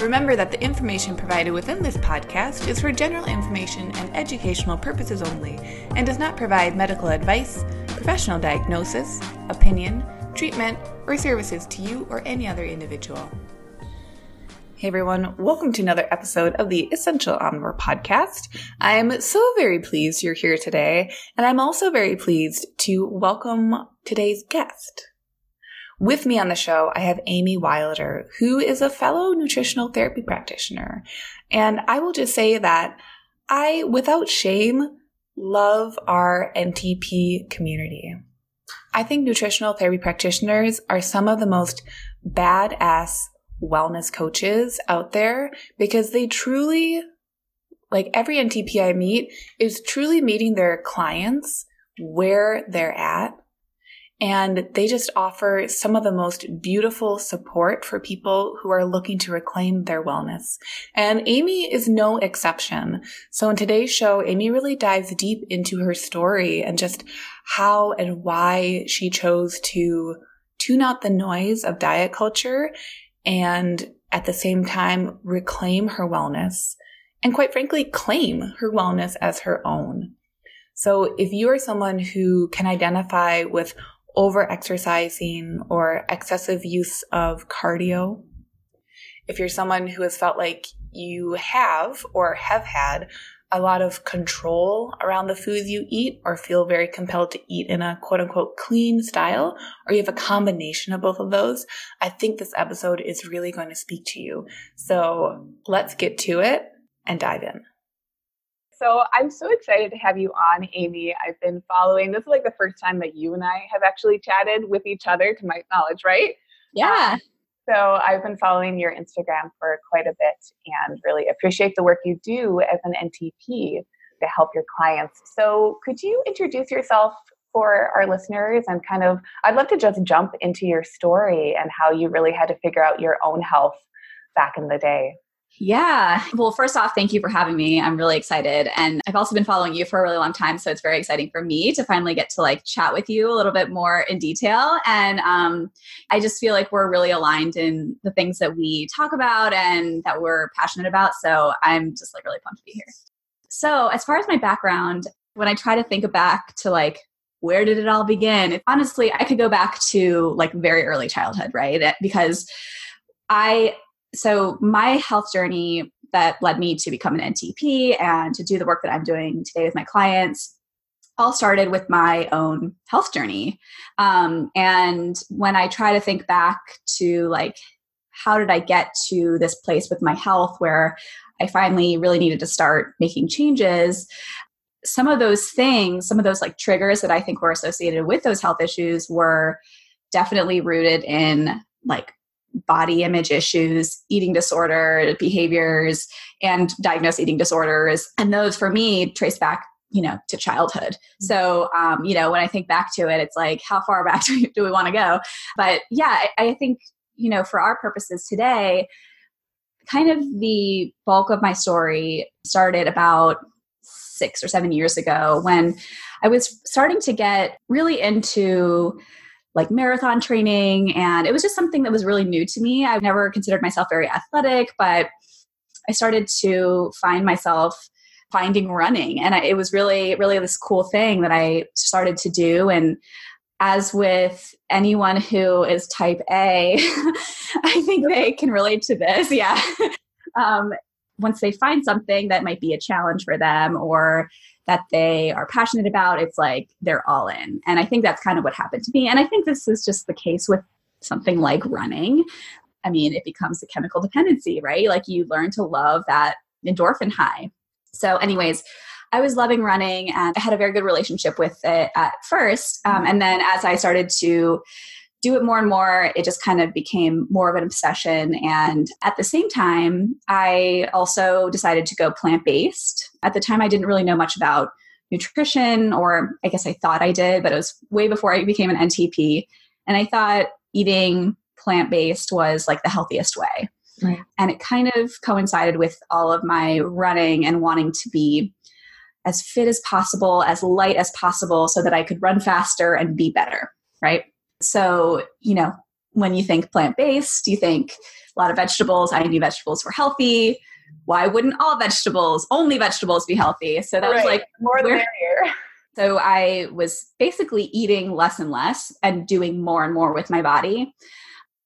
Remember that the information provided within this podcast is for general information and educational purposes only and does not provide medical advice, professional diagnosis, opinion, treatment, or services to you or any other individual. Hey everyone, welcome to another episode of the Essential Omnivore podcast. I'm so very pleased you're here today, and I'm also very pleased to welcome today's guest. With me on the show, I have Amy Wilder, who is a fellow nutritional therapy practitioner. And I will just say that I, without shame, love our NTP community. I think nutritional therapy practitioners are some of the most badass wellness coaches out there because they truly, like every NTP I meet, is truly meeting their clients where they're at and they just offer some of the most beautiful support for people who are looking to reclaim their wellness. And Amy is no exception. So in today's show, Amy really dives deep into her story and just how and why she chose to tune out the noise of diet culture and at the same time reclaim her wellness and quite frankly claim her wellness as her own. So if you are someone who can identify with over exercising or excessive use of cardio, if you're someone who has felt like you have or have had a lot of control around the foods you eat or feel very compelled to eat in a quote unquote clean style, or you have a combination of both of those, I think this episode is really going to speak to you. So let's get to it and dive in. So I'm so excited to have you on, Amy. I've been following, this is like the first time that you and I have actually chatted with each other, to my knowledge, right? Yeah. Um, so I've been following your Instagram for quite a bit and really appreciate the work you do as an NTP to help your clients. So could you introduce yourself for our listeners and kind of, I'd love to just jump into your story and how you really had to figure out your own health back in the day. Yeah. Well, first off, thank you for having me. I'm really excited. And I've also been following you for a really long time. So it's very exciting for me to finally get to like chat with you a little bit more in detail. And um, I just feel like we're really aligned in the things that we talk about and that we're passionate about. So I'm just like really pumped to be here. So, as far as my background, when I try to think back to like, where did it all begin? honestly, I could go back to like very early childhood, right? Because I so my health journey that led me to become an NTP and to do the work that I'm doing today with my clients all started with my own health journey. Um, and when I try to think back to like, how did I get to this place with my health where I finally really needed to start making changes? Some of those things, some of those like triggers that I think were associated with those health issues were definitely rooted in like body image issues, eating disorder behaviors, and diagnosed eating disorders. And those for me trace back you know to childhood mm-hmm. so um, you know when i think back to it it's like how far back do we, do we want to go but yeah I, I think you know for our purposes today kind of the bulk of my story started about six or seven years ago when i was starting to get really into like marathon training. And it was just something that was really new to me. I've never considered myself very athletic, but I started to find myself finding running. And I, it was really, really this cool thing that I started to do. And as with anyone who is type A, I think they can relate to this. Yeah. um, once they find something that might be a challenge for them or that they are passionate about, it's like they're all in. And I think that's kind of what happened to me. And I think this is just the case with something like running. I mean, it becomes a chemical dependency, right? Like you learn to love that endorphin high. So, anyways, I was loving running and I had a very good relationship with it at first. Um, and then as I started to do it more and more, it just kind of became more of an obsession. And at the same time, I also decided to go plant based. At the time, I didn't really know much about nutrition, or I guess I thought I did, but it was way before I became an NTP. And I thought eating plant based was like the healthiest way. Right. And it kind of coincided with all of my running and wanting to be as fit as possible, as light as possible, so that I could run faster and be better. Right. So, you know, when you think plant based, you think a lot of vegetables. I knew vegetables were healthy. Why wouldn't all vegetables, only vegetables, be healthy? So that right. was like more the merrier. So I was basically eating less and less and doing more and more with my body.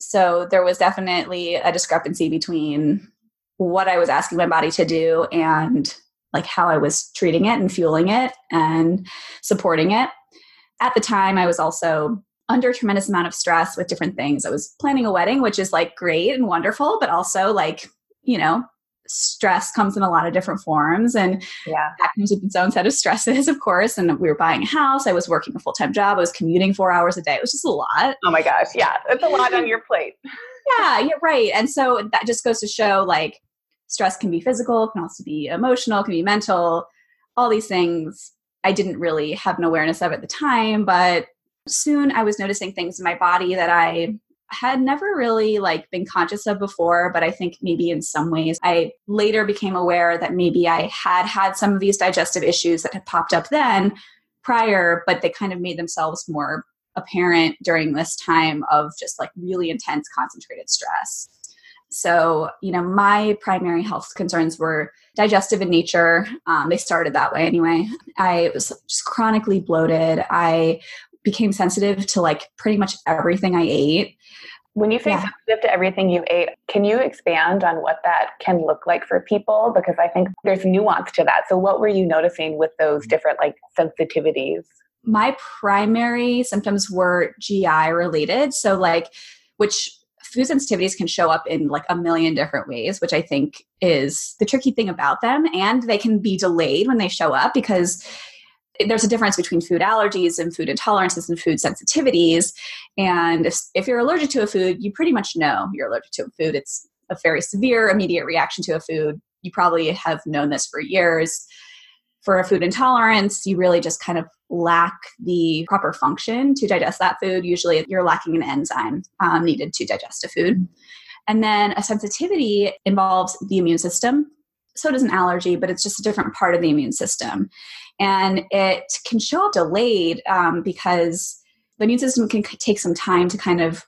So there was definitely a discrepancy between what I was asking my body to do and like how I was treating it and fueling it and supporting it. At the time, I was also under a tremendous amount of stress with different things. I was planning a wedding, which is like great and wonderful, but also like, you know, stress comes in a lot of different forms and yeah. that comes with its own set of stresses of course and we were buying a house i was working a full-time job i was commuting four hours a day it was just a lot. Oh my gosh yeah it's a lot on your plate. Yeah you're right and so that just goes to show like stress can be physical can also be emotional can be mental all these things i didn't really have an awareness of at the time but soon i was noticing things in my body that i had never really like been conscious of before but i think maybe in some ways i later became aware that maybe i had had some of these digestive issues that had popped up then prior but they kind of made themselves more apparent during this time of just like really intense concentrated stress. So you know my primary health concerns were digestive in nature. Um, they started that way anyway. I was just chronically bloated. I became sensitive to like pretty much everything I ate. When you say yeah. sensitive to everything you ate, can you expand on what that can look like for people? Because I think there's nuance to that. So, what were you noticing with those mm-hmm. different like sensitivities? My primary symptoms were GI related. So, like, which food sensitivities can show up in like a million different ways, which I think is the tricky thing about them. And they can be delayed when they show up because there's a difference between food allergies and food intolerances and food sensitivities. And if, if you're allergic to a food, you pretty much know you're allergic to a food. It's a very severe immediate reaction to a food. You probably have known this for years. For a food intolerance, you really just kind of lack the proper function to digest that food. Usually, you're lacking an enzyme um, needed to digest a food. And then a sensitivity involves the immune system. So does an allergy, but it's just a different part of the immune system and it can show up delayed um, because the immune system can take some time to kind of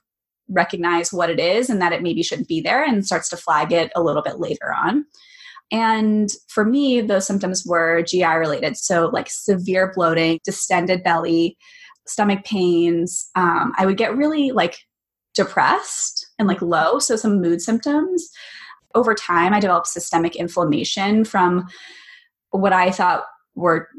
recognize what it is and that it maybe shouldn't be there and starts to flag it a little bit later on. And for me, those symptoms were GI related. So, like severe bloating, distended belly, stomach pains. Um, I would get really like depressed and like low. So, some mood symptoms. Over time, I developed systemic inflammation from what I thought were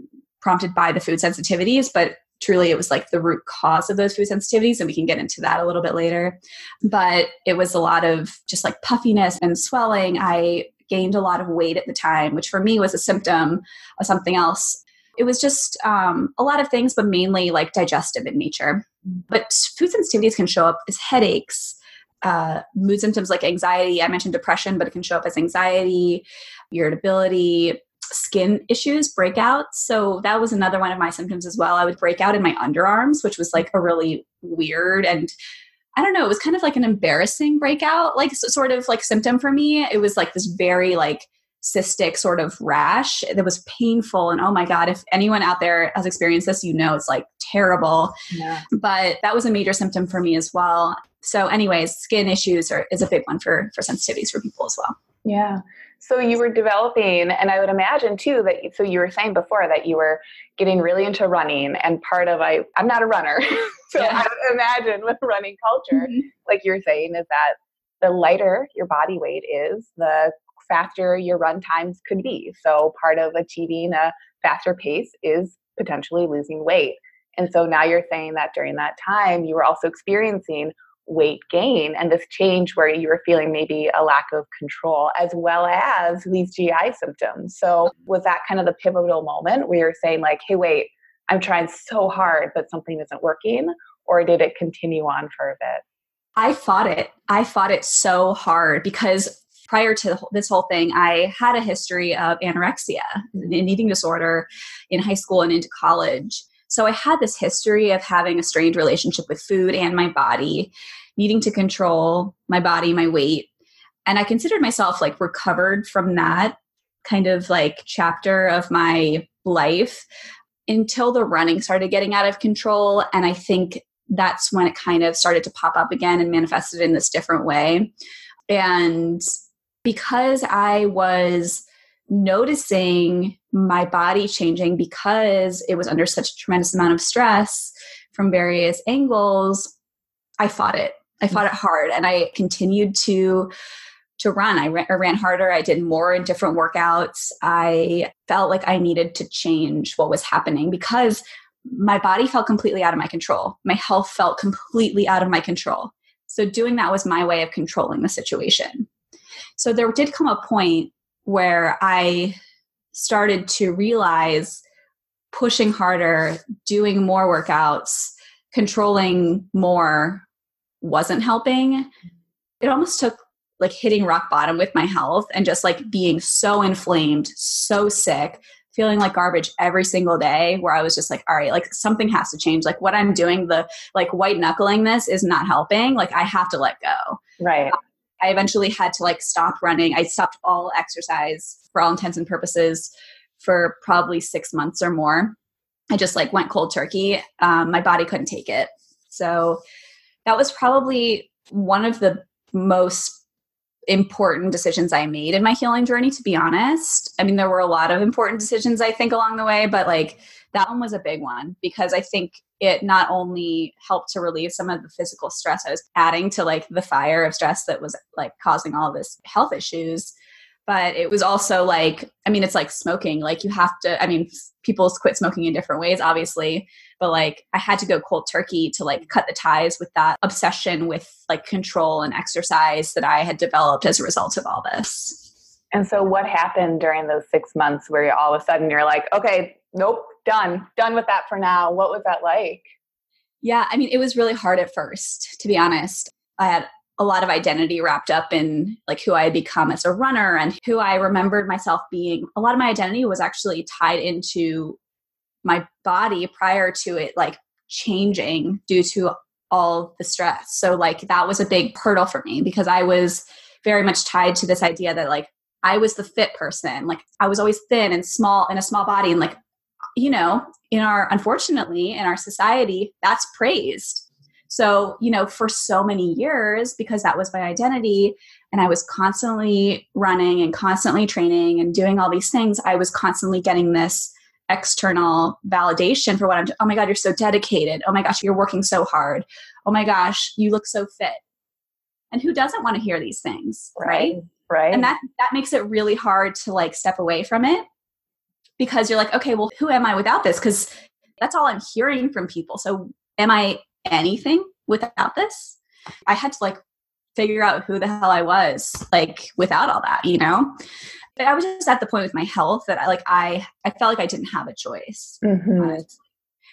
prompted by the food sensitivities, but truly it was like the root cause of those food sensitivities and we can get into that a little bit later. But it was a lot of just like puffiness and swelling. I gained a lot of weight at the time which for me was a symptom of something else. It was just um, a lot of things but mainly like digestive in nature. But food sensitivities can show up as headaches uh, mood symptoms like anxiety i mentioned depression but it can show up as anxiety irritability skin issues, breakouts. So that was another one of my symptoms as well. I would break out in my underarms, which was like a really weird and I don't know, it was kind of like an embarrassing breakout, like sort of like symptom for me. It was like this very like cystic sort of rash that was painful and oh my god if anyone out there has experienced this you know it's like terrible yeah. but that was a major symptom for me as well so anyways skin issues are, is a big one for for sensitivities for people as well yeah so you were developing, and I would imagine too that. So you were saying before that you were getting really into running, and part of I, I'm not a runner, so yeah. I imagine with running culture, mm-hmm. like you're saying, is that the lighter your body weight is, the faster your run times could be. So part of achieving a faster pace is potentially losing weight. And so now you're saying that during that time you were also experiencing weight gain and this change where you were feeling maybe a lack of control as well as these GI symptoms. So was that kind of the pivotal moment where you're saying like, hey, wait, I'm trying so hard, but something isn't working? Or did it continue on for a bit? I fought it. I fought it so hard because prior to this whole thing, I had a history of anorexia, an eating disorder in high school and into college. So I had this history of having a strained relationship with food and my body, needing to control my body, my weight. And I considered myself like recovered from that kind of like chapter of my life until the running started getting out of control. And I think that's when it kind of started to pop up again and manifested in this different way. And because I was noticing my body changing because it was under such a tremendous amount of stress from various angles, I fought it. I fought it mm. hard and I continued to to run. I ran, I ran, harder. I did more in different workouts. I felt like I needed to change what was happening because my body felt completely out of my control. My health felt completely out of my control. So doing that was my way of controlling the situation. So there did come a point where I started to realize pushing harder, doing more workouts, controlling more wasn't helping. It almost took like hitting rock bottom with my health and just like being so inflamed, so sick, feeling like garbage every single day where I was just like, all right, like something has to change. Like what I'm doing, the like white knuckling this is not helping. Like I have to let go. Right. I eventually had to like stop running. I stopped all exercise for all intents and purposes for probably six months or more. I just like went cold turkey. Um, my body couldn't take it. So that was probably one of the most important decisions I made in my healing journey, to be honest. I mean, there were a lot of important decisions I think along the way, but like that one was a big one because I think it not only helped to relieve some of the physical stress I was adding to like the fire of stress that was like causing all this health issues but it was also like i mean it's like smoking like you have to i mean people quit smoking in different ways obviously but like i had to go cold turkey to like cut the ties with that obsession with like control and exercise that i had developed as a result of all this. And so what happened during those six months where all of a sudden you're like okay nope done done with that for now what was that like yeah i mean it was really hard at first to be honest i had a lot of identity wrapped up in like who I had become as a runner and who I remembered myself being. A lot of my identity was actually tied into my body prior to it like changing due to all the stress. So like that was a big hurdle for me because I was very much tied to this idea that like I was the fit person. Like I was always thin and small in a small body and like you know, in our unfortunately in our society that's praised so, you know, for so many years, because that was my identity, and I was constantly running and constantly training and doing all these things, I was constantly getting this external validation for what I'm doing. Oh my God, you're so dedicated. Oh my gosh, you're working so hard. Oh my gosh, you look so fit. And who doesn't want to hear these things? Right. Right. right. And that that makes it really hard to like step away from it because you're like, okay, well, who am I without this? Because that's all I'm hearing from people. So am I anything without this. I had to like figure out who the hell I was, like without all that, you know? But I was just at the point with my health that I like I I felt like I didn't have a choice. Mm-hmm.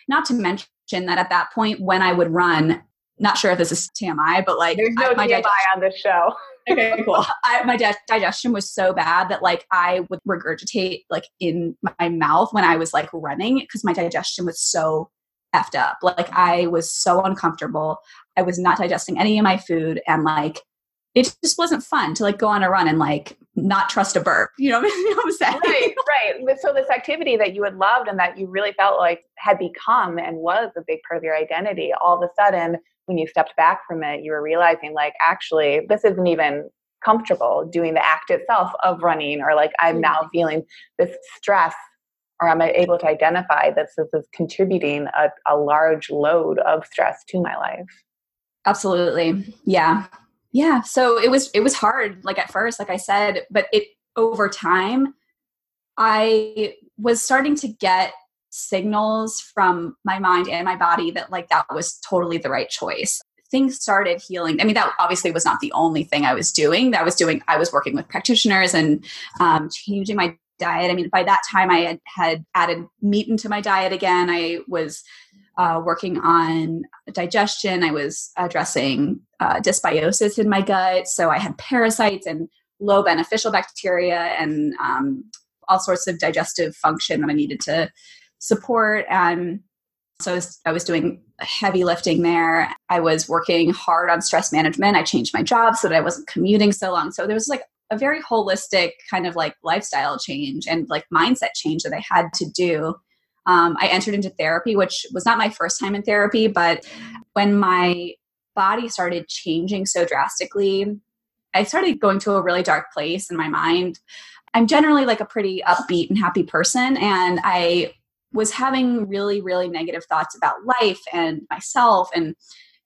not to mention that at that point when I would run, not sure if this is TMI, but like there's no I, my TMI on this show. Okay, cool. I, my di- digestion was so bad that like I would regurgitate like in my mouth when I was like running because my digestion was so effed up. Like I was so uncomfortable. I was not digesting any of my food and like it just wasn't fun to like go on a run and like not trust a burp. You know, you know what I'm saying? Right, right. So this activity that you had loved and that you really felt like had become and was a big part of your identity, all of a sudden when you stepped back from it, you were realizing like actually this isn't even comfortable doing the act itself of running or like I'm now mm-hmm. feeling this stress or I'm I able to identify that this is contributing a, a large load of stress to my life? Absolutely. Yeah. Yeah. So it was it was hard like at first, like I said, but it over time I was starting to get signals from my mind and my body that like that was totally the right choice things started healing i mean that obviously was not the only thing i was doing that was doing i was working with practitioners and um, changing my diet. I mean, by that time, I had, had added meat into my diet again. I was uh, working on digestion. I was addressing uh, dysbiosis in my gut. So I had parasites and low beneficial bacteria and um, all sorts of digestive function that I needed to support. And so I was, I was doing heavy lifting there. I was working hard on stress management. I changed my job so that I wasn't commuting so long. So there was like a very holistic kind of like lifestyle change and like mindset change that I had to do. Um, I entered into therapy, which was not my first time in therapy, but when my body started changing so drastically, I started going to a really dark place in my mind. I'm generally like a pretty upbeat and happy person, and I was having really, really negative thoughts about life and myself. And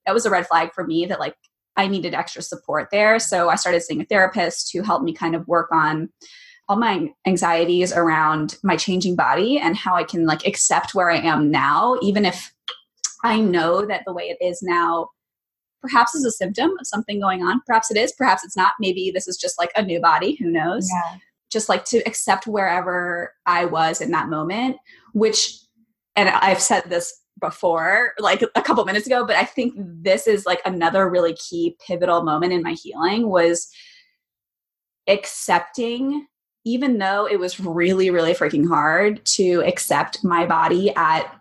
that was a red flag for me that like I needed extra support there. So I started seeing a therapist who helped me kind of work on all my anxieties around my changing body and how I can like accept where I am now, even if I know that the way it is now perhaps is a symptom of something going on. Perhaps it is, perhaps it's not. Maybe this is just like a new body, who knows? Yeah. Just like to accept wherever I was in that moment, which, and I've said this before, like a couple minutes ago, but I think this is like another really key pivotal moment in my healing was accepting even though it was really really freaking hard to accept my body at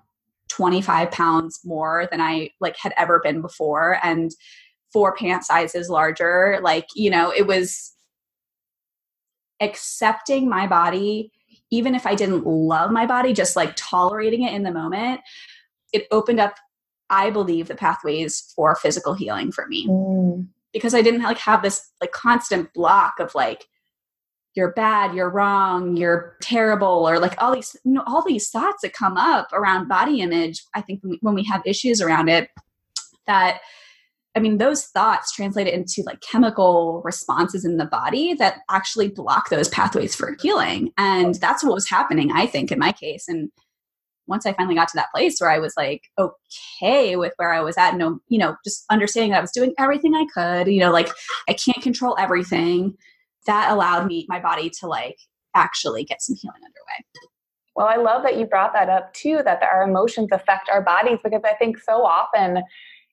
25 pounds more than I like had ever been before and four pant sizes larger. Like, you know, it was accepting my body, even if I didn't love my body, just like tolerating it in the moment. It opened up, I believe, the pathways for physical healing for me. Mm. Because I didn't like have this like constant block of like, you're bad, you're wrong, you're terrible, or like all these you know, all these thoughts that come up around body image. I think when we, when we have issues around it, that I mean, those thoughts translate into like chemical responses in the body that actually block those pathways for healing. And that's what was happening, I think, in my case. And once I finally got to that place where I was like okay with where I was at, no, you know, just understanding that I was doing everything I could, you know, like I can't control everything that allowed me my body to like actually get some healing underway well i love that you brought that up too that our emotions affect our bodies because i think so often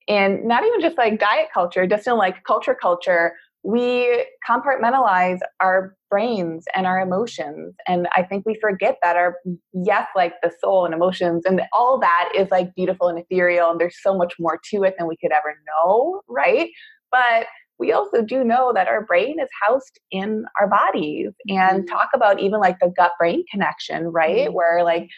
in not even just like diet culture just in like culture culture we compartmentalize our brains and our emotions and i think we forget that our yes like the soul and emotions and all that is like beautiful and ethereal and there's so much more to it than we could ever know right but we also do know that our brain is housed in our bodies and mm-hmm. talk about even like the gut brain connection, right? Mm-hmm. Where like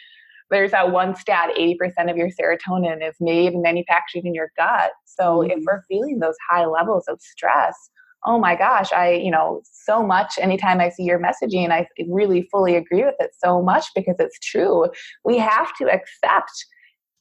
there's that one stat 80% of your serotonin is made and manufactured in your gut. So mm-hmm. if we're feeling those high levels of stress, oh my gosh, I, you know, so much anytime I see your messaging, I really fully agree with it so much because it's true. We have to accept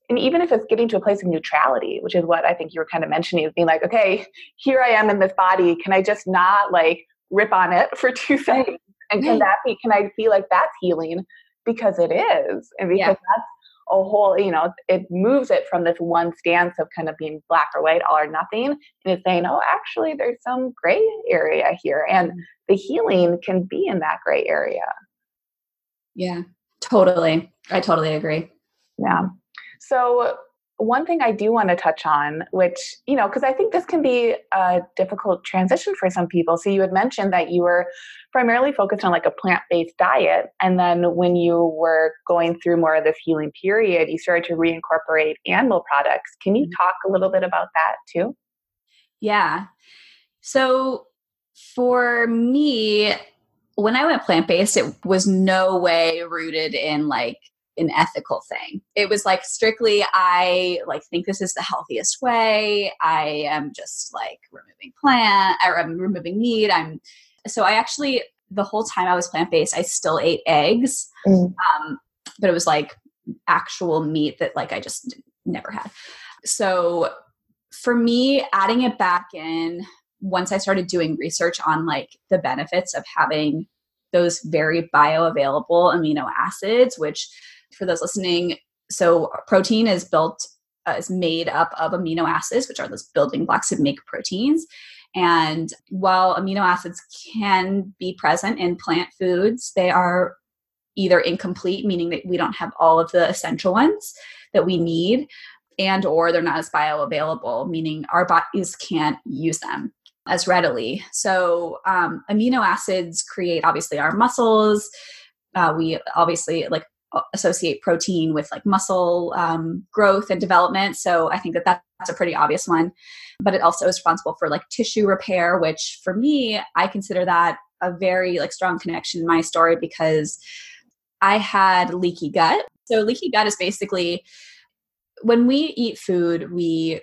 and even if it's getting to a place of neutrality, which is what I think you were kind of mentioning, is being like, okay, here I am in this body. Can I just not like rip on it for two seconds? And can that be, can I feel like that's healing? Because it is. And because yeah. that's a whole, you know, it moves it from this one stance of kind of being black or white, all or nothing, and it's saying, oh, actually, there's some gray area here. And mm. the healing can be in that gray area. Yeah, totally. I totally agree. Yeah. So, one thing I do want to touch on, which, you know, because I think this can be a difficult transition for some people. So, you had mentioned that you were primarily focused on like a plant based diet. And then when you were going through more of this healing period, you started to reincorporate animal products. Can you mm-hmm. talk a little bit about that too? Yeah. So, for me, when I went plant based, it was no way rooted in like an ethical thing. It was like strictly I like think this is the healthiest way. I am just like removing plant or I'm removing meat. I'm so I actually the whole time I was plant based, I still ate eggs, mm. um, but it was like actual meat that like I just never had. So for me, adding it back in once I started doing research on like the benefits of having those very bioavailable amino acids, which for those listening, so protein is built uh, is made up of amino acids, which are those building blocks that make proteins. And while amino acids can be present in plant foods, they are either incomplete, meaning that we don't have all of the essential ones that we need, and or they're not as bioavailable, meaning our bodies can't use them. as readily. So, um, amino acids create obviously our muscles. Uh, we obviously like associate protein with like muscle um, growth and development. So, I think that that's a pretty obvious one. But it also is responsible for like tissue repair, which for me, I consider that a very like strong connection in my story because I had leaky gut. So, leaky gut is basically when we eat food, we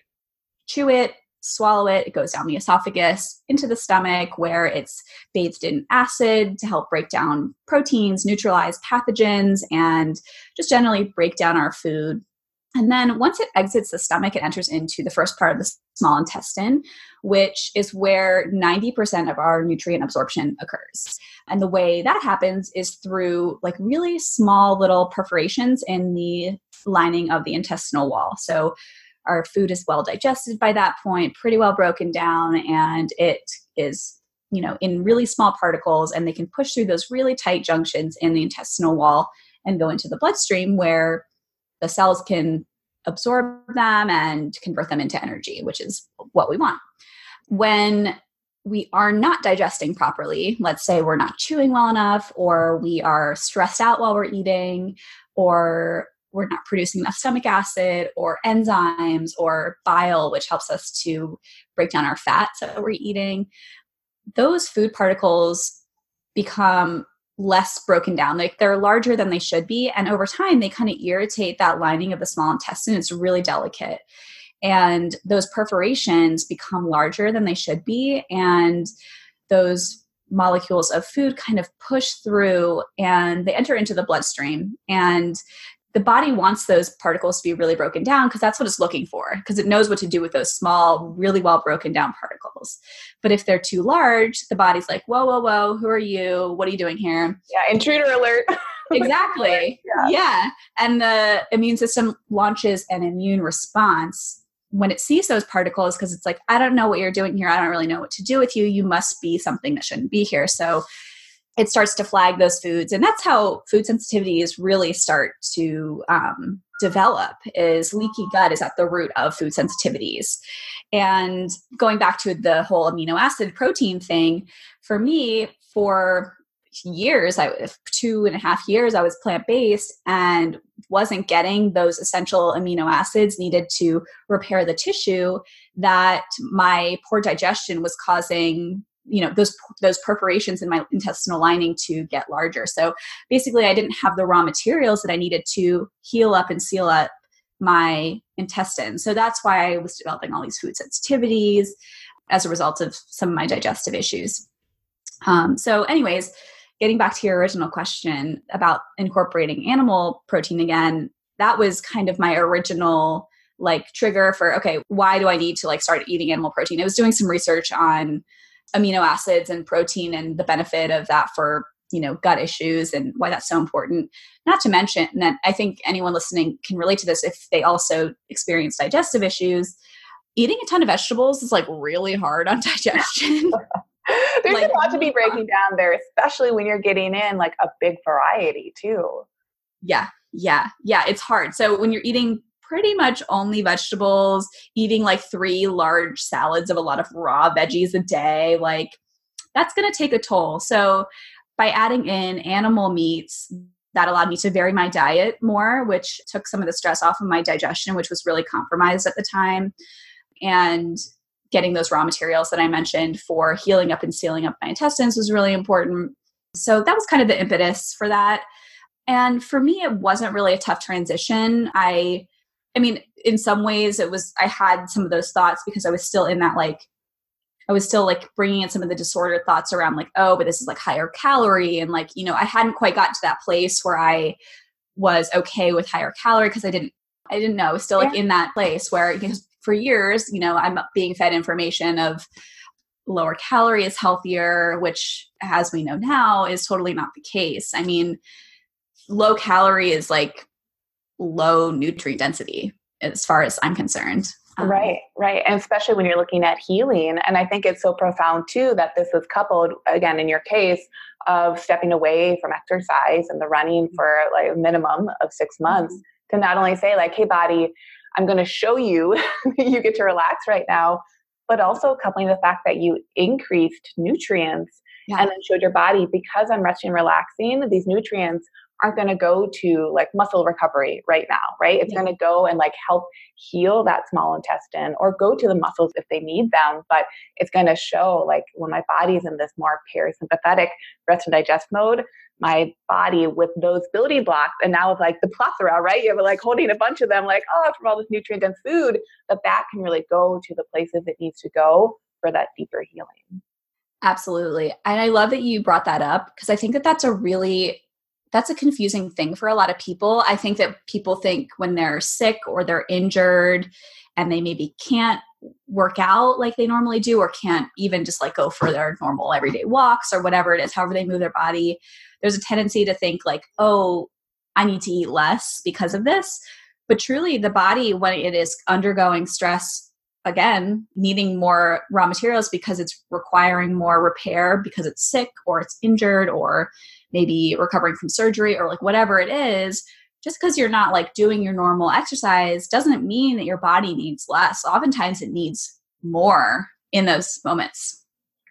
chew it, swallow it, it goes down the esophagus into the stomach where it's bathed in acid to help break down proteins, neutralize pathogens, and just generally break down our food. And then once it exits the stomach, it enters into the first part of the small intestine, which is where 90% of our nutrient absorption occurs. And the way that happens is through like really small little perforations in the lining of the intestinal wall. So our food is well digested by that point, pretty well broken down, and it is you know in really small particles and they can push through those really tight junctions in the intestinal wall and go into the bloodstream where the cells can absorb them and convert them into energy which is what we want. When we are not digesting properly let's say we're not chewing well enough or we are stressed out while we're eating or we're not producing enough stomach acid or enzymes or bile, which helps us to break down our fats that we're eating, those food particles become less broken down. Like they're larger than they should be. And over time, they kind of irritate that lining of the small intestine. It's really delicate. And those perforations become larger than they should be. And those molecules of food kind of push through and they enter into the bloodstream. And the body wants those particles to be really broken down because that's what it's looking for because it knows what to do with those small really well broken down particles. But if they're too large the body's like whoa whoa whoa who are you? What are you doing here? Yeah intruder alert. Exactly. Yeah. yeah. And the immune system launches an immune response when it sees those particles because it's like i don't know what you're doing here. I don't really know what to do with you. You must be something that shouldn't be here. So it starts to flag those foods and that's how food sensitivities really start to um, develop is leaky gut is at the root of food sensitivities. And going back to the whole amino acid protein thing for me for years i two and a half years i was plant-based and wasn't getting those essential amino acids needed to repair the tissue that my poor digestion was causing you know those those perforations in my intestinal lining to get larger. So basically i didn't have the raw materials that i needed to heal up and seal up my intestines so that's why i was developing all these food sensitivities as a result of some of my digestive issues. Um, so anyways getting back to your original question about incorporating animal protein again that was kind of my original like trigger for okay why do i need to like start eating animal protein? I was doing some research on amino acids and protein and the benefit of that for you know gut issues and why that's so important. Not to mention that i think anyone listening can relate to this if they also experience digestive issues eating a ton of vegetables is like really hard on digestion. There's like, a lot to be breaking down there especially when you're getting in like a big variety too. Yeah yeah yeah it's hard. So when you're eating pretty much only vegetables, eating like three large salads of a lot of raw veggies a day, like that's going to take a toll. So by adding in animal meats, that allowed me to vary my diet more, which took some of the stress off of my digestion, which was really compromised at the time. And getting those raw materials that I mentioned for healing up and sealing up my intestines was really important. So that was kind of the impetus for that. And for me, it wasn't really a tough transition. I I mean, in some ways, it was, I had some of those thoughts because I was still in that, like, I was still like bringing in some of the disorder thoughts around, like, oh, but this is like higher calorie. And like, you know, I hadn't quite gotten to that place where I was okay with higher calorie because I didn't, I didn't know. I was still like yeah. in that place where, know, for years, you know, I'm being fed information of lower calorie is healthier, which, as we know now, is totally not the case. I mean, low calorie is like low nutrient density as far as I'm concerned. Um, right, right. And especially when you're looking at healing. And I think it's so profound too that this was coupled, again, in your case, of stepping away from exercise and the running mm-hmm. for like a minimum of six months mm-hmm. to not only say, like, hey, body, I'm going to show you you get to relax right now, but also coupling the fact that you increased nutrients yeah. and then showed your body because I'm resting and relaxing, these nutrients aren't going to go to like muscle recovery right now, right? It's yeah. going to go and like help heal that small intestine or go to the muscles if they need them. But it's going to show like when my body's in this more parasympathetic rest and digest mode, my body with those building blocks and now with like the plethora, right? You're like holding a bunch of them, like, oh, from all this nutrient dense food, that that can really go to the places it needs to go for that deeper healing. Absolutely. And I love that you brought that up because I think that that's a really that's a confusing thing for a lot of people. I think that people think when they're sick or they're injured and they maybe can't work out like they normally do or can't even just like go for their normal everyday walks or whatever it is, however they move their body, there's a tendency to think like, oh, I need to eat less because of this. But truly, the body, when it is undergoing stress, again, needing more raw materials because it's requiring more repair because it's sick or it's injured or maybe recovering from surgery or like whatever it is just because you're not like doing your normal exercise doesn't mean that your body needs less oftentimes it needs more in those moments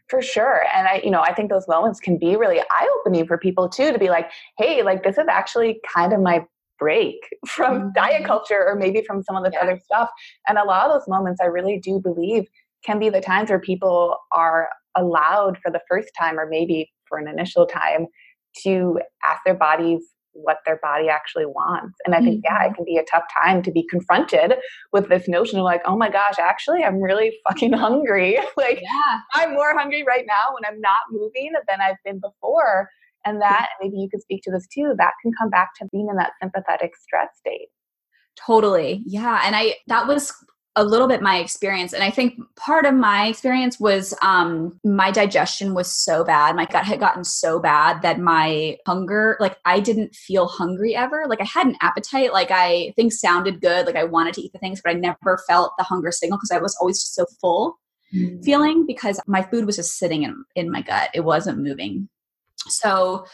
for sure and i you know i think those moments can be really eye-opening for people too to be like hey like this is actually kind of my break from mm-hmm. diet culture or maybe from some of this yeah. other stuff and a lot of those moments i really do believe can be the times where people are allowed for the first time or maybe for an initial time to ask their bodies what their body actually wants. And I think, yeah, it mm-hmm. can be a tough time to be confronted with this notion of like, oh my gosh, actually, I'm really fucking hungry. like, yeah. I'm more hungry right now when I'm not moving than I've been before. And that, maybe you could speak to this too, that can come back to being in that sympathetic stress state. Totally. Yeah. And I, that was a little bit my experience and i think part of my experience was um my digestion was so bad. My gut had gotten so bad that my hunger like i didn't feel hungry ever. Like i had an appetite. Like i things sounded good. Like i wanted to eat the things but i never felt the hunger signal because i was always just so full mm. feeling because my food was just sitting in in my gut. It wasn't moving. So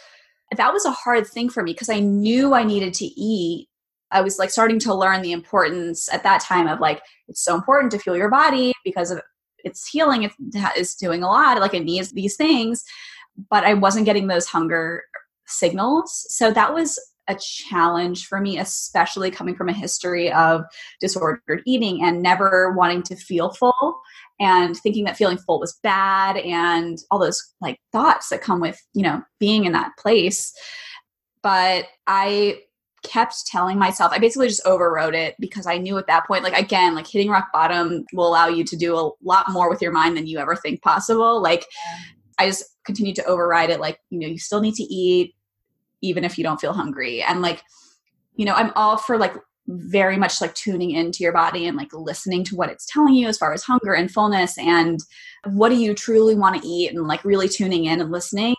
that was a hard thing for me because i knew i needed to eat I was like starting to learn the importance at that time of like it's so important to fuel your body because of it's healing it is doing a lot like it needs these things but I wasn't getting those hunger signals. So that was a challenge for me especially coming from a history of disordered eating and never wanting to feel full and thinking that feeling full was bad and all those like thoughts that come with you know being in that place. But I kept telling myself i basically just overrode it because i knew at that point like again like hitting rock bottom will allow you to do a lot more with your mind than you ever think possible. Like i just continued to override it like you know you still need to eat even if you don't feel hungry. And like you know i'm all for like very much like tuning into your body and like listening to what it's telling you as far as hunger and fullness and what do you truly want to eat and like really tuning in and listening.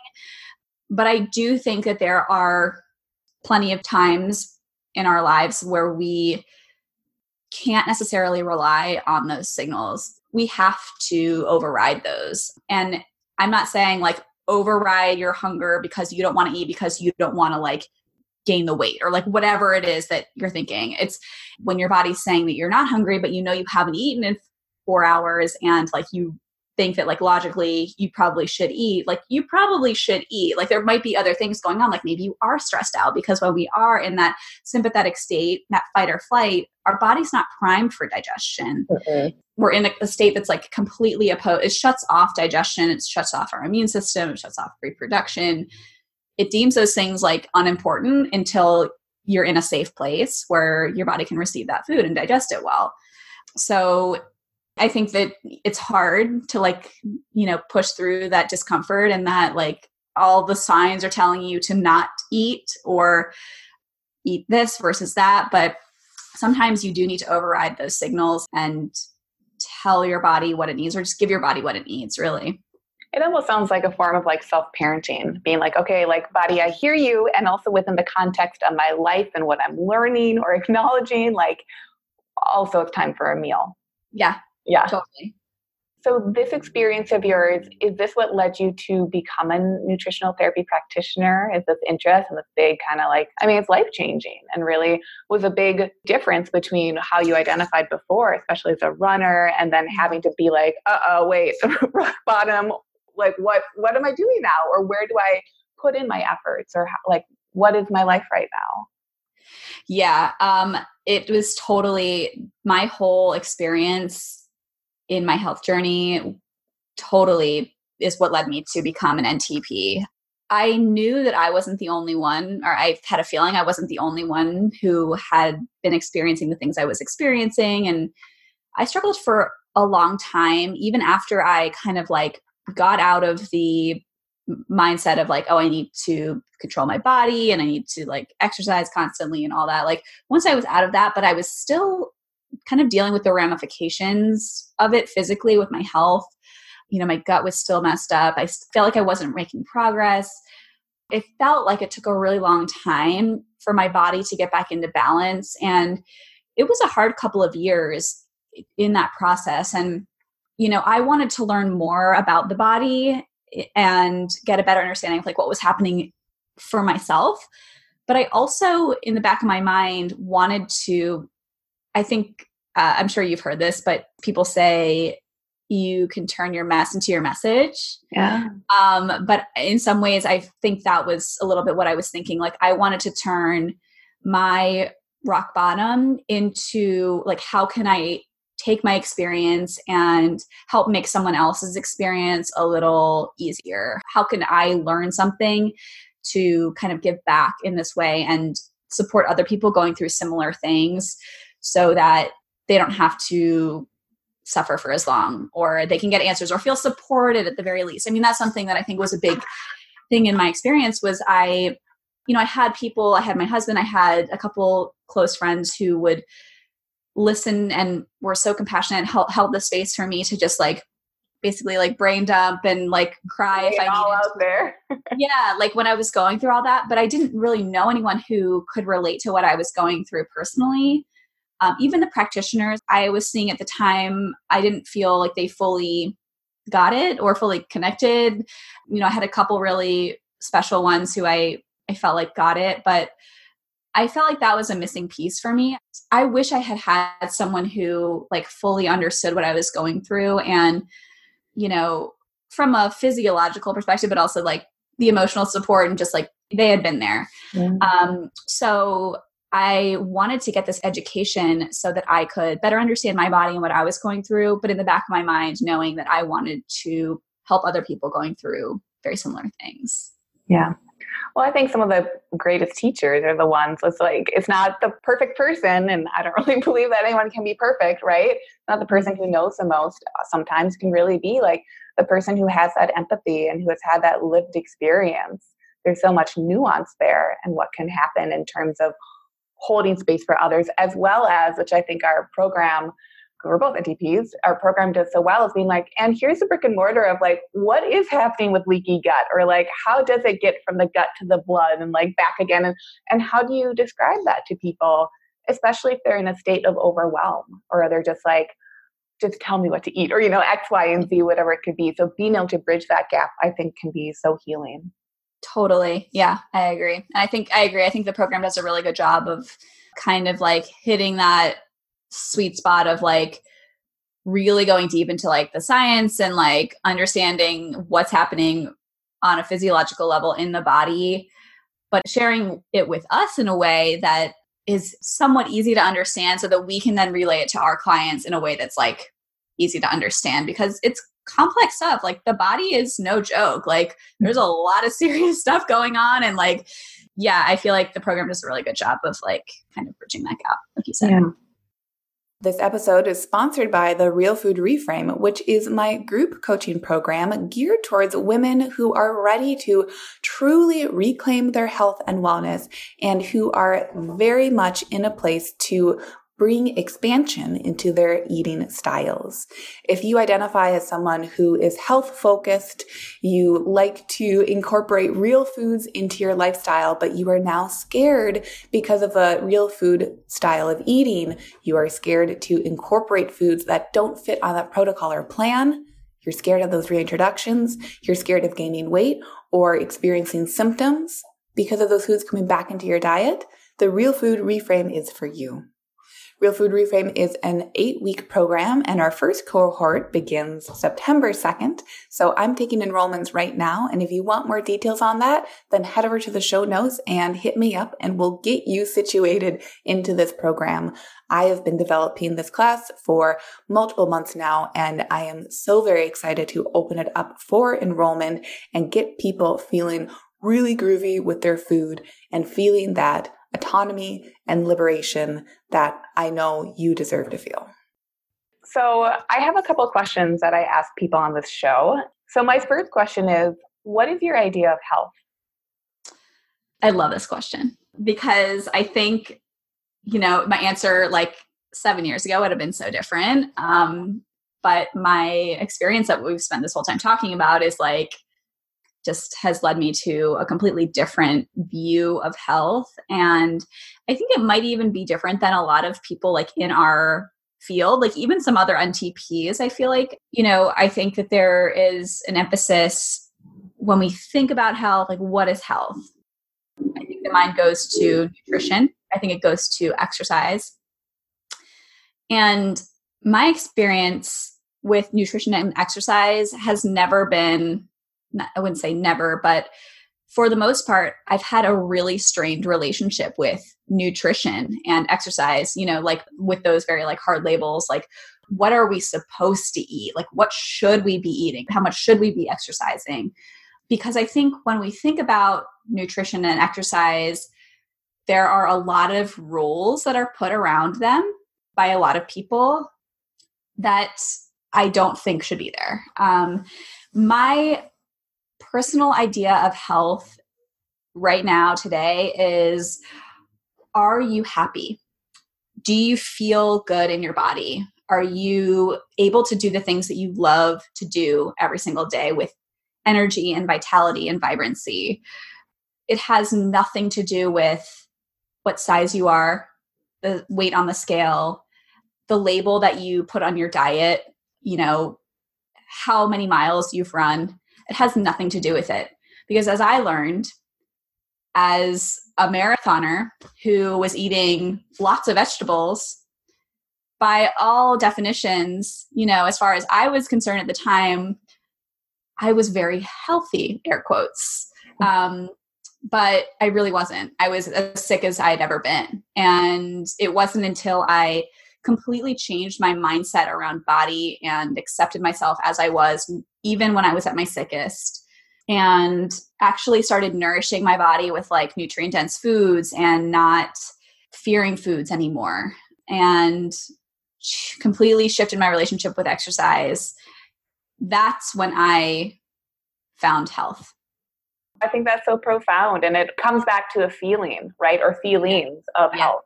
But i do think that there are plenty of times in our lives where we can't necessarily rely on those signals. We have to override those. And I'm not saying like override your hunger because you don't want to eat because you don't want to like gain the weight or like whatever it is that you're thinking. It's when your body's saying that you're not hungry, but you know you haven't eaten in four hours and like you think that like logically you probably should eat like you probably should eat. Like there might be other things going on like maybe you are stressed out because when we are in that sympathetic state that fight or flight our body's not primed for digestion. Mm-hmm. we're in a, a, state that's like completely opposed it shuts off digestion it shuts off our immune system it shuts off reproduction. It deems those things like unimportant until you're in a safe place where your body can receive that food and digest it well. So I think that it's hard to like, you know, push through that discomfort and that like all the signs are telling you to not eat or eat this versus that. But sometimes you do need to override those signals and tell your body what it needs or just give your body what it needs, really. It almost sounds like a form of like self parenting, being like, okay, like, body, I hear you. And also within the context of my life and what I'm learning or acknowledging, like, also it's time for a meal. Yeah, yeah. Totally. So, this experience of yours, is this what led you to become a nutritional therapy practitioner? Is this interest and this big kind of like, I mean, it's life changing and really was a big difference between how you identified before, especially as a runner, and then having to be like, uh oh, wait, rock bottom. Like, what, what am I doing now? Or where do I put in my efforts? Or how, like, what is my life right now? Yeah, um, it was totally my whole experience in my health journey. Totally is what led me to become an NTP. I knew that I wasn't the only one, or I had a feeling I wasn't the only one who had been experiencing the things I was experiencing. And I struggled for a long time, even after I kind of like got out of the mindset of like, oh, I need to control my body and I need to like exercise constantly and all that. Like once I was out of that, but I was still kind of dealing with the ramifications of it physically with my health. You know, my gut was still messed up. I felt like I wasn't making progress. It felt like it took a really long time for my body to get back into balance. And it was a hard couple of years in that process. And, you know, I wanted to learn more about the body eh, and get a better understanding of like what was happening for myself but i also in the back of my mind wanted to i think uh, i'm sure you've heard this but people say you can turn your mess into your message. Yeah. Um but in some ways i think that was a little bit what i was thinking. Like i wanted to turn my rock bottom into like how can i take my experience and help make someone else's experience a little easier? How can I learn something to kind of give back in this way and support other people going through similar things so that they don't have to suffer for as long or they can get answers or feel supported at the very least. I mean, that's something that I think was a big thing in my experience was I you know, I had people, I had my husband, I had a couple close friends who would listen and were so compassionate and held, held the space for me to just like basically like brain dump and like cry if I all needed. out there. yeah, like when I was going through all that, but I didn't really know anyone who could relate to what I was going through personally. Um, even the practitioners I was seeing at the time, I didn't feel like they fully got it or fully connected. You know, I had a couple really special ones who I I felt like got it, but I felt like that was a missing piece for me. I wish I had had someone who like fully understood what I was going through and you know, from a physiological perspective but also like the emotional support and just like they had been there. Um so I wanted to get this education so that I could better understand my body and what I was going through, but in the back of my mind, knowing that I wanted to help other people going through very similar things. Yeah. Well, I think some of the greatest teachers are the ones it's like it's not the perfect person, and I don't really believe that anyone can be perfect, right? Not the person who knows the most. Uh, sometimes can really be like the person who has that empathy and who has had that lived experience. There's so much nuance there, and what can happen in terms of holding space for others, as well as which I think our program we're both NTPs, our program does so well is being like, and here's the brick and mortar of like, what is happening with leaky gut? Or like, how does it get from the gut to the blood and like back again? And, and how do you describe that to people, especially if they're in a state of overwhelm or they're just like, just tell me what to eat or, you know, X, Y, and Z, whatever it could be. So being able to bridge that gap, I think can be so healing. Totally. Yeah, I agree. I think I agree. I think the program does a really good job of kind of like hitting that sweet spot of like really going deep into like the science and like understanding what's happening on a physiological level in the body but sharing it with us in a way that is somewhat easy to understand so that we can then relay it to our clients in a way that's like easy to understand because it's complex stuff like the body is no joke like there's a lot of serious stuff going on and like yeah i feel like the program does a really good job of like kind of bridging that gap like you said yeah. This episode is sponsored by the Real Food Reframe, which is my group coaching program geared towards women who are ready to truly reclaim their health and wellness and who are very much in a place to bring expansion into their eating styles. If you identify as someone who is health focused, you like to incorporate real foods into your lifestyle, but you are now scared because of a real food style of eating, you are scared to incorporate foods that don't fit on that protocol or plan, you're scared of those reintroductions, you're scared of gaining weight or experiencing symptoms because of those foods coming back into your diet, the Real Food Reframe is for you. Real Food Reframe is an eight week program, and our first cohort begins September 2nd. So I'm taking enrollments right now. And if you want more details on that, then head over to the show notes and hit me up, and we'll get you situated into this program. I have been developing this class for multiple months now, and I am so very excited to open it up for enrollment and get people feeling really groovy with their food and feeling that autonomy and liberation that I know you deserve to feel. So, I have a couple questions that I ask people on this show. So, my first question is What is your idea of health? I love this question because I think, you know, my answer like seven years ago would have been so different. Um, but my experience that we've spent this whole time talking about is like just has led me to a completely different view of health and i think it might even be different than a lot of people like in our field like even some other ntps i feel like you know i think that there is an emphasis when we think about health like what is health? I think the mind goes to nutrition. I think it goes to exercise. And my experience with nutrition and exercise has never been I wouldn't say never, but for the most part, I've had a really strained relationship with nutrition and exercise, you know, like with those very like hard labels, like what are we supposed to eat? Like what should we be eating? How much should we be exercising? Because I think when we think about nutrition and exercise, there are a lot of rules that are put around them by a lot of people that I don't think should be there. Um, my personal idea of health right now, today, is are you happy? Do you feel good in your body? Are you able to do the things that you love to do every single day with energy and vitality and vibrancy? It has nothing to do with what size you are, the weight on the scale, the label that you put on your diet, you know, how many miles you've run. It has nothing to do with it. Because as I learned, as a marathoner who was eating lots of vegetables, by all definitions, you know, as far as I was concerned at the time, I was very healthy, air quotes. Um, but I really wasn't. I was as sick as I had ever been. And it wasn't until I completely changed my mindset around body and accepted myself as I was, even when I was at my sickest. And actually started nourishing my body with like nutrient dense foods and not fearing foods anymore. And completely shifted my relationship with exercise. That's when I found health. I think that's so profound. And it comes back to a feeling, right? Or feelings of yeah. health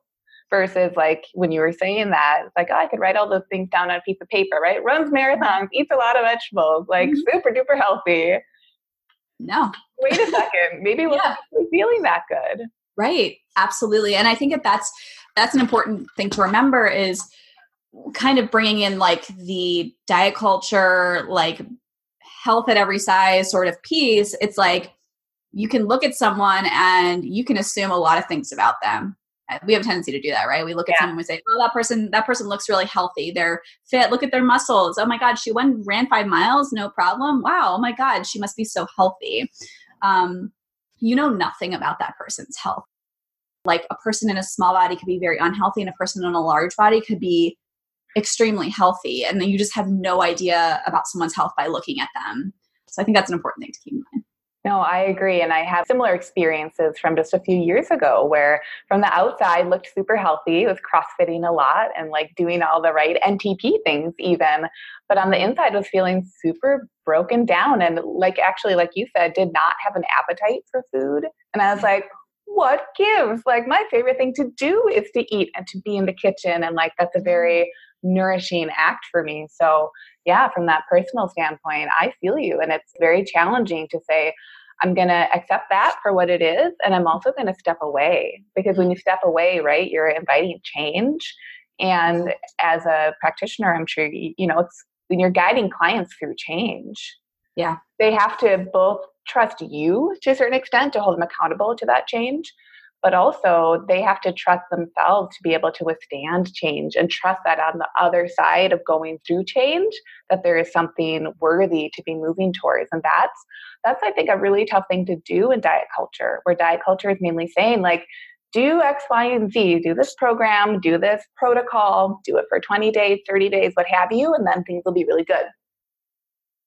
versus like when you were saying that, it's like, oh, I could write all those things down on a piece of paper, right? Runs marathons, eats a lot of vegetables, like mm-hmm. super duper healthy. No. Wait a second. Maybe we're yeah. feeling that good. Right. Absolutely. And I think that that's that's an important thing to remember is kind of bringing in like the diet culture, like health at every size sort of piece. It's like you can look at someone and you can assume a lot of things about them we have a tendency to do that, right? We look at yeah. someone and we say, "Oh, that person, that person looks really healthy. They're fit. Look at their muscles. Oh my God, she went ran five miles, no problem. Wow. Oh my God, she must be so healthy." Um, you know nothing about that person's health. Like a person in a small body could be very unhealthy, and a person in a large body could be extremely healthy, and then you just have no idea about someone's health by looking at them. So I think that's an important thing to keep in mind. No, I agree. And I have similar experiences from just a few years ago where from the outside looked super healthy, was crossfitting a lot and like doing all the right NTP things even. But on the inside was feeling super broken down and like actually, like you said, did not have an appetite for food. And I was like, what gives? Like my favorite thing to do is to eat and to be in the kitchen. And like that's a very mm. Nourishing act for me. So yeah, from that personal standpoint, I feel you. And it's very challenging to say, I'm going to accept that for what it is. And I'm also going to step away because when you mm-hmm. step away, right, you're inviting change. And as a practitioner, I'm sure, you, you know, it's, when you're guiding clients through change. Yeah. They have to both trust you to a certain extent to hold them accountable to that change, but also they have to trust themselves to be able to withstand change and trust that on the other side of going through change that there is something worthy to be moving towards. And that's that's i think a really tough thing to do in diet culture where diet culture is mainly saying like do x y and z do this program do this protocol do it for 20 days 30 days what have you and then things will be really good.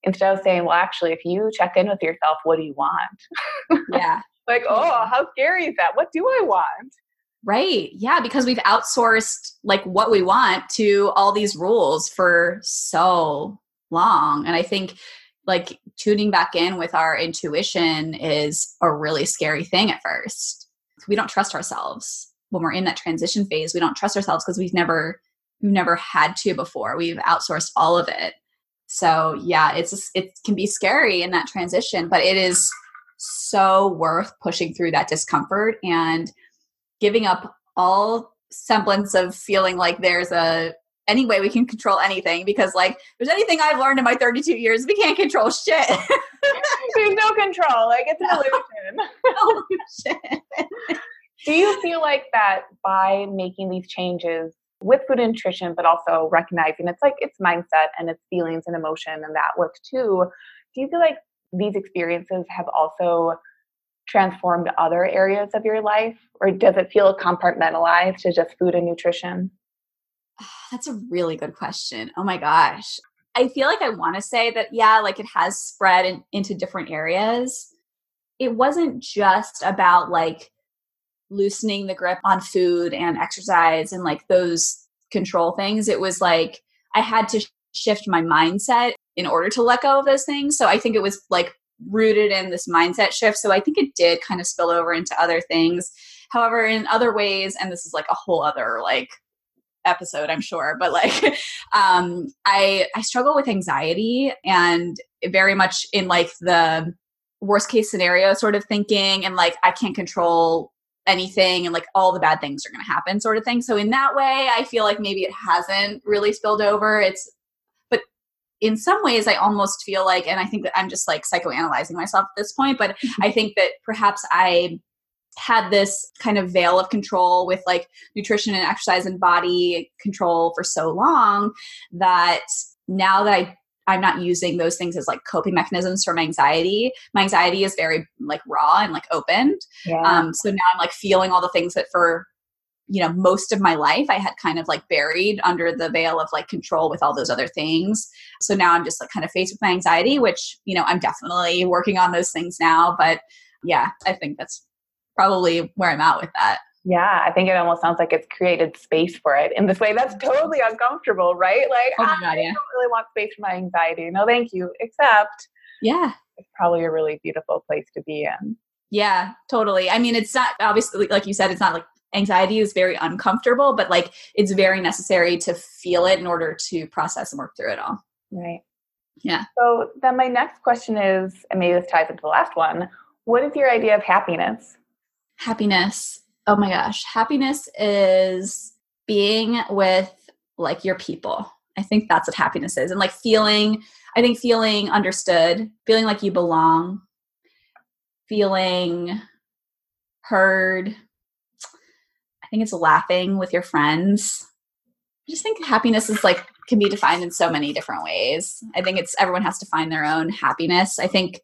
Instead of saying well actually if you check in with yourself what do you want? Yeah like, oh, how scary is that? What do I want? Right. Yeah, because we've outsourced like what we want to all these rules for so long. And I think like tuning back in with our intuition is a really scary thing at first. We don't trust ourselves when we're in that transition phase. We don't trust ourselves because we've never we've never had to before. We've outsourced all of it. So, yeah, it's it can be scary in that transition, but it is so worth pushing through that discomfort and giving up all semblance of feeling like there's a any way we can control anything because like there's anything I've learned in my 32 years, we can't control shit. there's no control. Like it's an illusion. Oh, do you feel like that by making these changes with food and nutrition, but also recognizing it's like it's mindset and it's feelings and emotion and that work too. Do you feel like these experiences have also transformed other areas of your life or does it feel compartmentalized to just food and nutrition? Ah, that's a really good question. Oh my gosh. I feel like i want to say that yeah like it has spread in, into different areas. It wasn't just about like loosening the grip on food and exercise and like those control things. It was like i had to shift my mindset in order to let go of those things. So I think it was like rooted in this mindset shift. So I think it did kind of spill over into other things. However, in other ways, and this is like a whole other like episode i'm sure but like um i i struggle with anxiety and very much in like the worst case scenario sort of thinking and like i can't control anything and like all the bad things are going to happen sort of thing so in that way i feel like maybe it hasn't really spilled over it's in some ways i almost feel like and i think that i'm just like psychoanalyzing myself at this point but mm-hmm. i think that perhaps i had this kind of veil of control with like nutrition and exercise and body control for so long that now that i i'm not using those things as like coping mechanisms for my anxiety my anxiety is very like raw and like opened yeah. um so now i'm like feeling all the things that for you know most of my life i had kind of like buried under the veil of like control with all those other things so now i'm just like kind of faced with my anxiety which you know i'm definitely working on those things now but yeah i think that's probably where i'm at with that yeah, I think it almost sounds like it's created space for it in this way. That's totally uncomfortable, right? Like, oh God, I yeah. don't really want space for my anxiety. No, thank you. Except, yeah, it's probably a really beautiful place to be in. Yeah, totally. I mean, it's not obviously, like you said, it's not like anxiety is very uncomfortable, but like it's very necessary to feel it in order to process and work through it all. Right. Yeah. So then my next question is, and maybe this ties into the last one, what is your idea of happiness? Happiness. Oh my gosh. Happiness is being with like your people. I think that's what happiness is. And like feeling, I think feeling understood, feeling like you belong, feeling heard, think it's laughing with your friends. I just think happiness is like can be defined in so many different ways. I think it's everyone has to find their own happiness. I think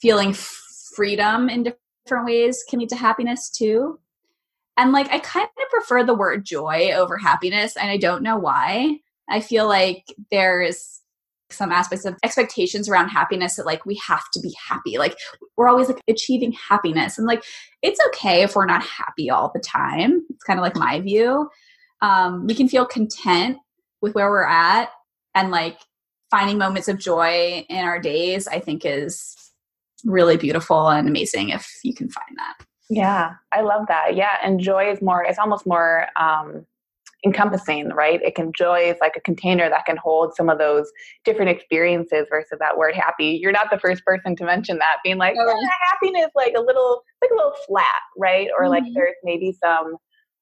feeling freedom in different ways can lead to happiness too. And like I kind of prefer the word joy over happiness and I don't know why. I feel like there's some aspects of expectations around happiness that like we have to be happy. Like we're always like achieving happiness and like it's okay if we're not happy all the time. It's kind of like my view. Um, we can feel content with where we're at and like finding moments of joy in our days i think is really beautiful and amazing if you can find that. Yeah i love that. Yeah and joy is more it's almost more um encompassing, right? It can joy is like a container that can hold some of those different experiences versus that word happy. You're not the first person to mention that, being like, oh. yeah, happiness like a little like a little flat, right? Or mm-hmm. like there's maybe some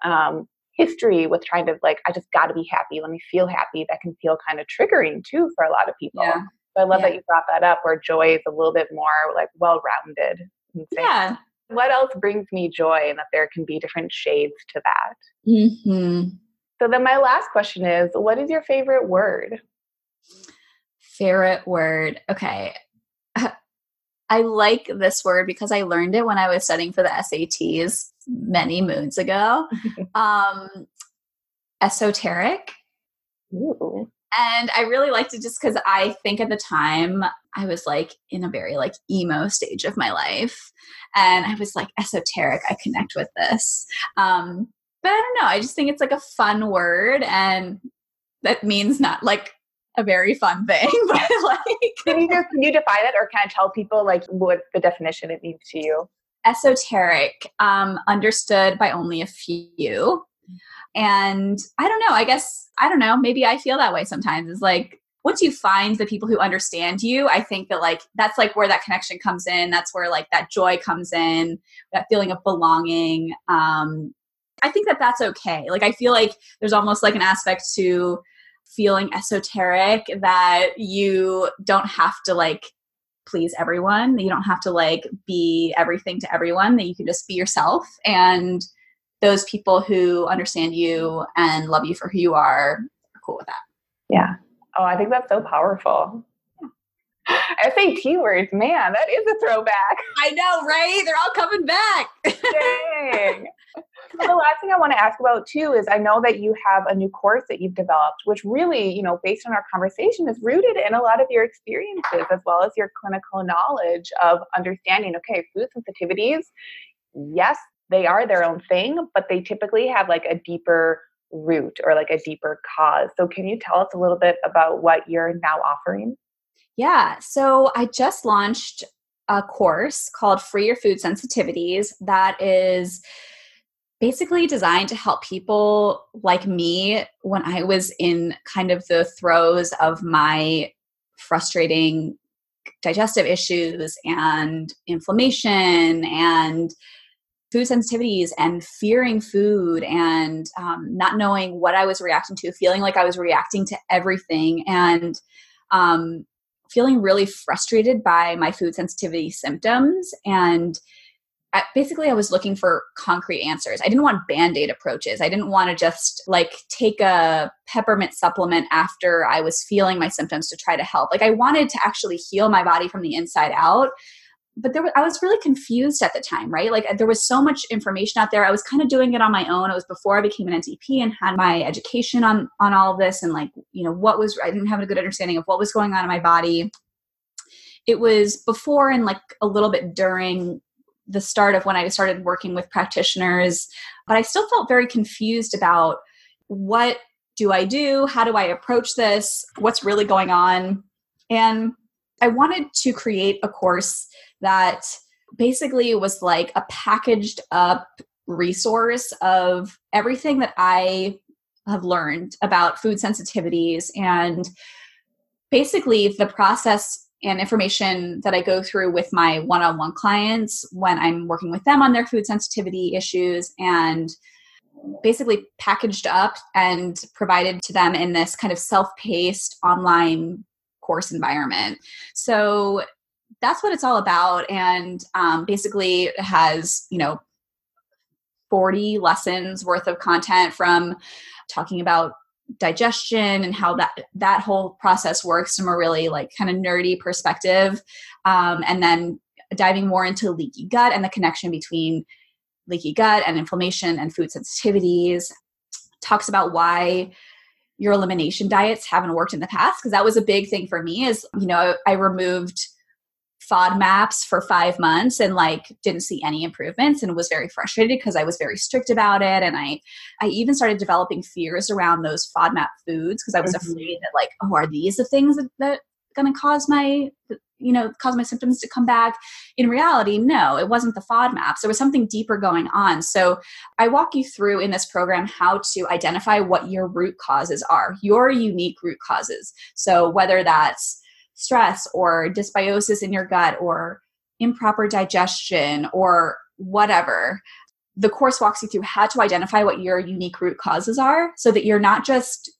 um history with trying to like i just got to be happy let me feel happy that can feel kind of triggering too for a lot of people Yeah. so i love Yeah. that you brought that up where joy is a little bit more like well-rounded and things. Yeah. what else brings me joy and that there can be different shades to that hmm so then my last question is what is your favorite word Favorite word. Okay. I like this word because I learned it when I was studying for the SATs many moons ago. um, esoteric. Ooh. And I really liked it just because I think at the time I was like in a very like emo stage of my life. And I was like, esoteric, I connect with this. Um, but I don't know. I just think it's like a fun word and that means not like a very fun thing, but like can you can you define it or can i tell people like what the definition it means to you esoteric, um, understood by only a few. And I don't know, I guess, I don't know, maybe I feel that way sometimes. It's like, once you find the people who understand you, I think that like that's like where that connection comes in. That's where like that joy comes in, that feeling of belonging. Um, I think that that's okay. Like I feel like there's almost like an aspect to feeling esoteric that you don't have to like please everyone. that You don't have to like be everything to everyone, that you can just be yourself. And those people who understand you and love you for who you are are cool with that. yeah oh i think that's so powerful SAT words, man, that is a throwback. I know, right? They're all coming back. Dang. So the last thing I want to ask about too is I know that you have a new course that you've developed, which really, you know, based on our conversation, is rooted in a lot of your experiences as well as your clinical knowledge of understanding, okay, food sensitivities, yes, they are their own thing, but they typically have like a deeper root or like a deeper cause. So can you tell us a little bit about what you're now offering? Yeah. So I just launched a course called Free Your Food Sensitivities that is basically designed to help people like me when I was in kind of the throes of my frustrating digestive issues and inflammation and food sensitivities and fearing food and um, not knowing what I was reacting to, feeling like I was reacting to everything and um, feeling really frustrated by my food sensitivity symptoms and Basically i was looking for concrete answers i didn't want band-aid approaches i didn't want to just like take a peppermint supplement after i was feeling my symptoms to try to help like i wanted to actually heal my body from the inside out but there was, I was really confused at the time, right? Like there was so much information out there. I was kind of doing it on my own. It was before I became an NTP and had my education on on all this and like, you know, what was I didn't have a good understanding of what was going on in my body. It was before and like a little bit during the start of when I started working with practitioners, but I still felt very confused about what do I do? How do I approach this? What's really going on? And I wanted to create a course that basically was like a packaged up resource of everything that I have learned about food sensitivities and basically the process and information that I go through with my one on one clients when I'm working with them on their food sensitivity issues and basically packaged up and provided to them in this kind of self paced online course environment. So that's what it's all about. And um, basically, it has, you know, 40 lessons worth of content from talking about digestion and how that that whole process works from a really like kind of nerdy perspective um, and then diving more into leaky gut and the connection between leaky gut and inflammation and food sensitivities. Talks about why your elimination diets haven't worked in the past because that was a big thing for me is you know i removed FODMAPs for five months and like didn't see any improvements and was very frustrated because I was very strict about it. And I, I even started developing fears around those FODMAP foods because I was Mhm. afraid that like, oh, are these the things that, that going to cause my, you know, cause my symptoms to come back? In reality, no, it wasn't the FODMAPs. There was something deeper going on. So I walk you through in this program how to identify what your root causes are, your unique root causes. So whether that's stress or dysbiosis in your gut or improper digestion or whatever the course walks you through how to identify what your unique root causes are so that you're not just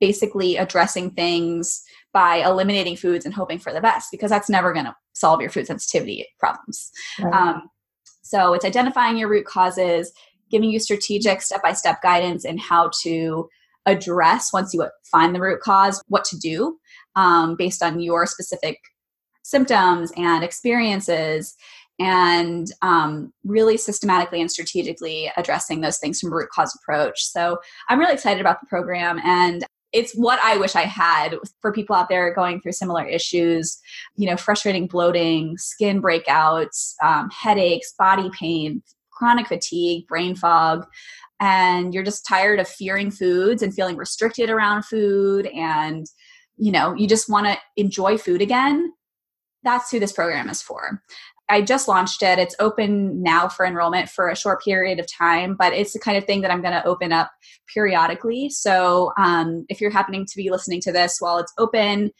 basically addressing things by eliminating foods and hoping for the best because that's never going to solve your food sensitivity problems. Right. Um, so it's identifying your root causes, giving you strategic step by step guidance in how to address once you find the root cause what to do um, based on your specific symptoms and experiences and um, really systematically and strategically addressing those things from a root cause approach. So I'm really excited about the program and it's what I wish I had for people out there going through similar issues, you know, frustrating bloating, skin breakouts, um, headaches, body pain, chronic fatigue, brain fog, and you're just tired of fearing foods and feeling restricted around food and you know, you just want to enjoy food again. That's who this program is for. I just launched it. It's open now for enrollment for a short period of time, but it's the kind of thing that I'm going to open up periodically. So um, if you're happening to be listening to this while it's open,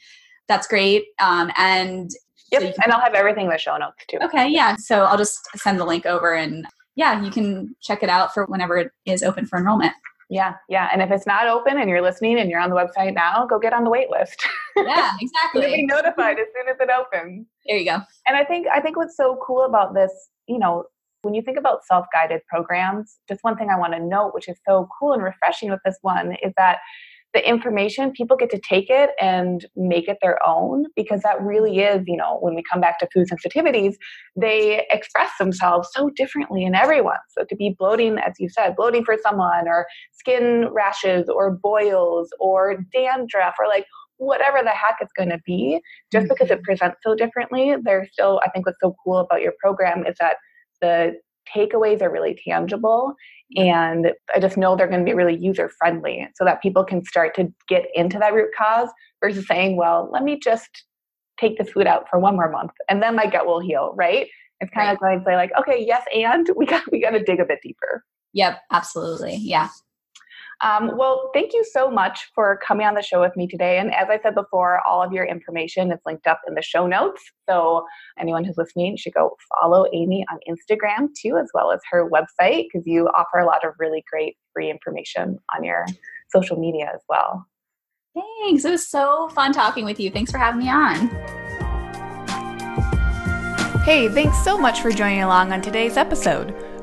that's great. Um, and yep, so can, and I'll have everything in the show notes too. Okay, yeah. So I'll just send the link over, and yeah, you can check it out for whenever it is open for enrollment. Yeah, yeah. And if it's not open and you're listening and you're on the website now, go get on the wait list. Yeah, exactly. You'll be notified as soon as it opens. There you go. And I think I think what's so cool about this, you know, when you think about self-guided programs, just one thing I want to note, which is so cool and refreshing with this one, is that the information people get to take it and make it their own because that really is you know when we come back to food sensitivities they express themselves so differently in everyone so to be bloating as you said bloating for someone or skin rashes or boils or dandruff or like whatever the heck it's going to be just because it mm-hmm. presents so differently there's still i think what's so cool about your program is that the takeaways are really tangible and i just know they're going to be really user friendly so that people can start to get into that root cause versus saying well let me just take this food out for one more month and then my gut will heal right? It's kind right. of like, say like okay yes and we got we got to dig a bit deeper. Yep absolutely yeah um, well, thank you so much for coming on the show with me today. And as I said before, all of your information is linked up in the show notes. So anyone who's listening should go follow Amy on Instagram too, as well as her website, because you offer a lot of really great free information on your social media as well. Thanks. It was so fun talking with you. Thanks for having me on. Hey, thanks so much for joining along on today's episode.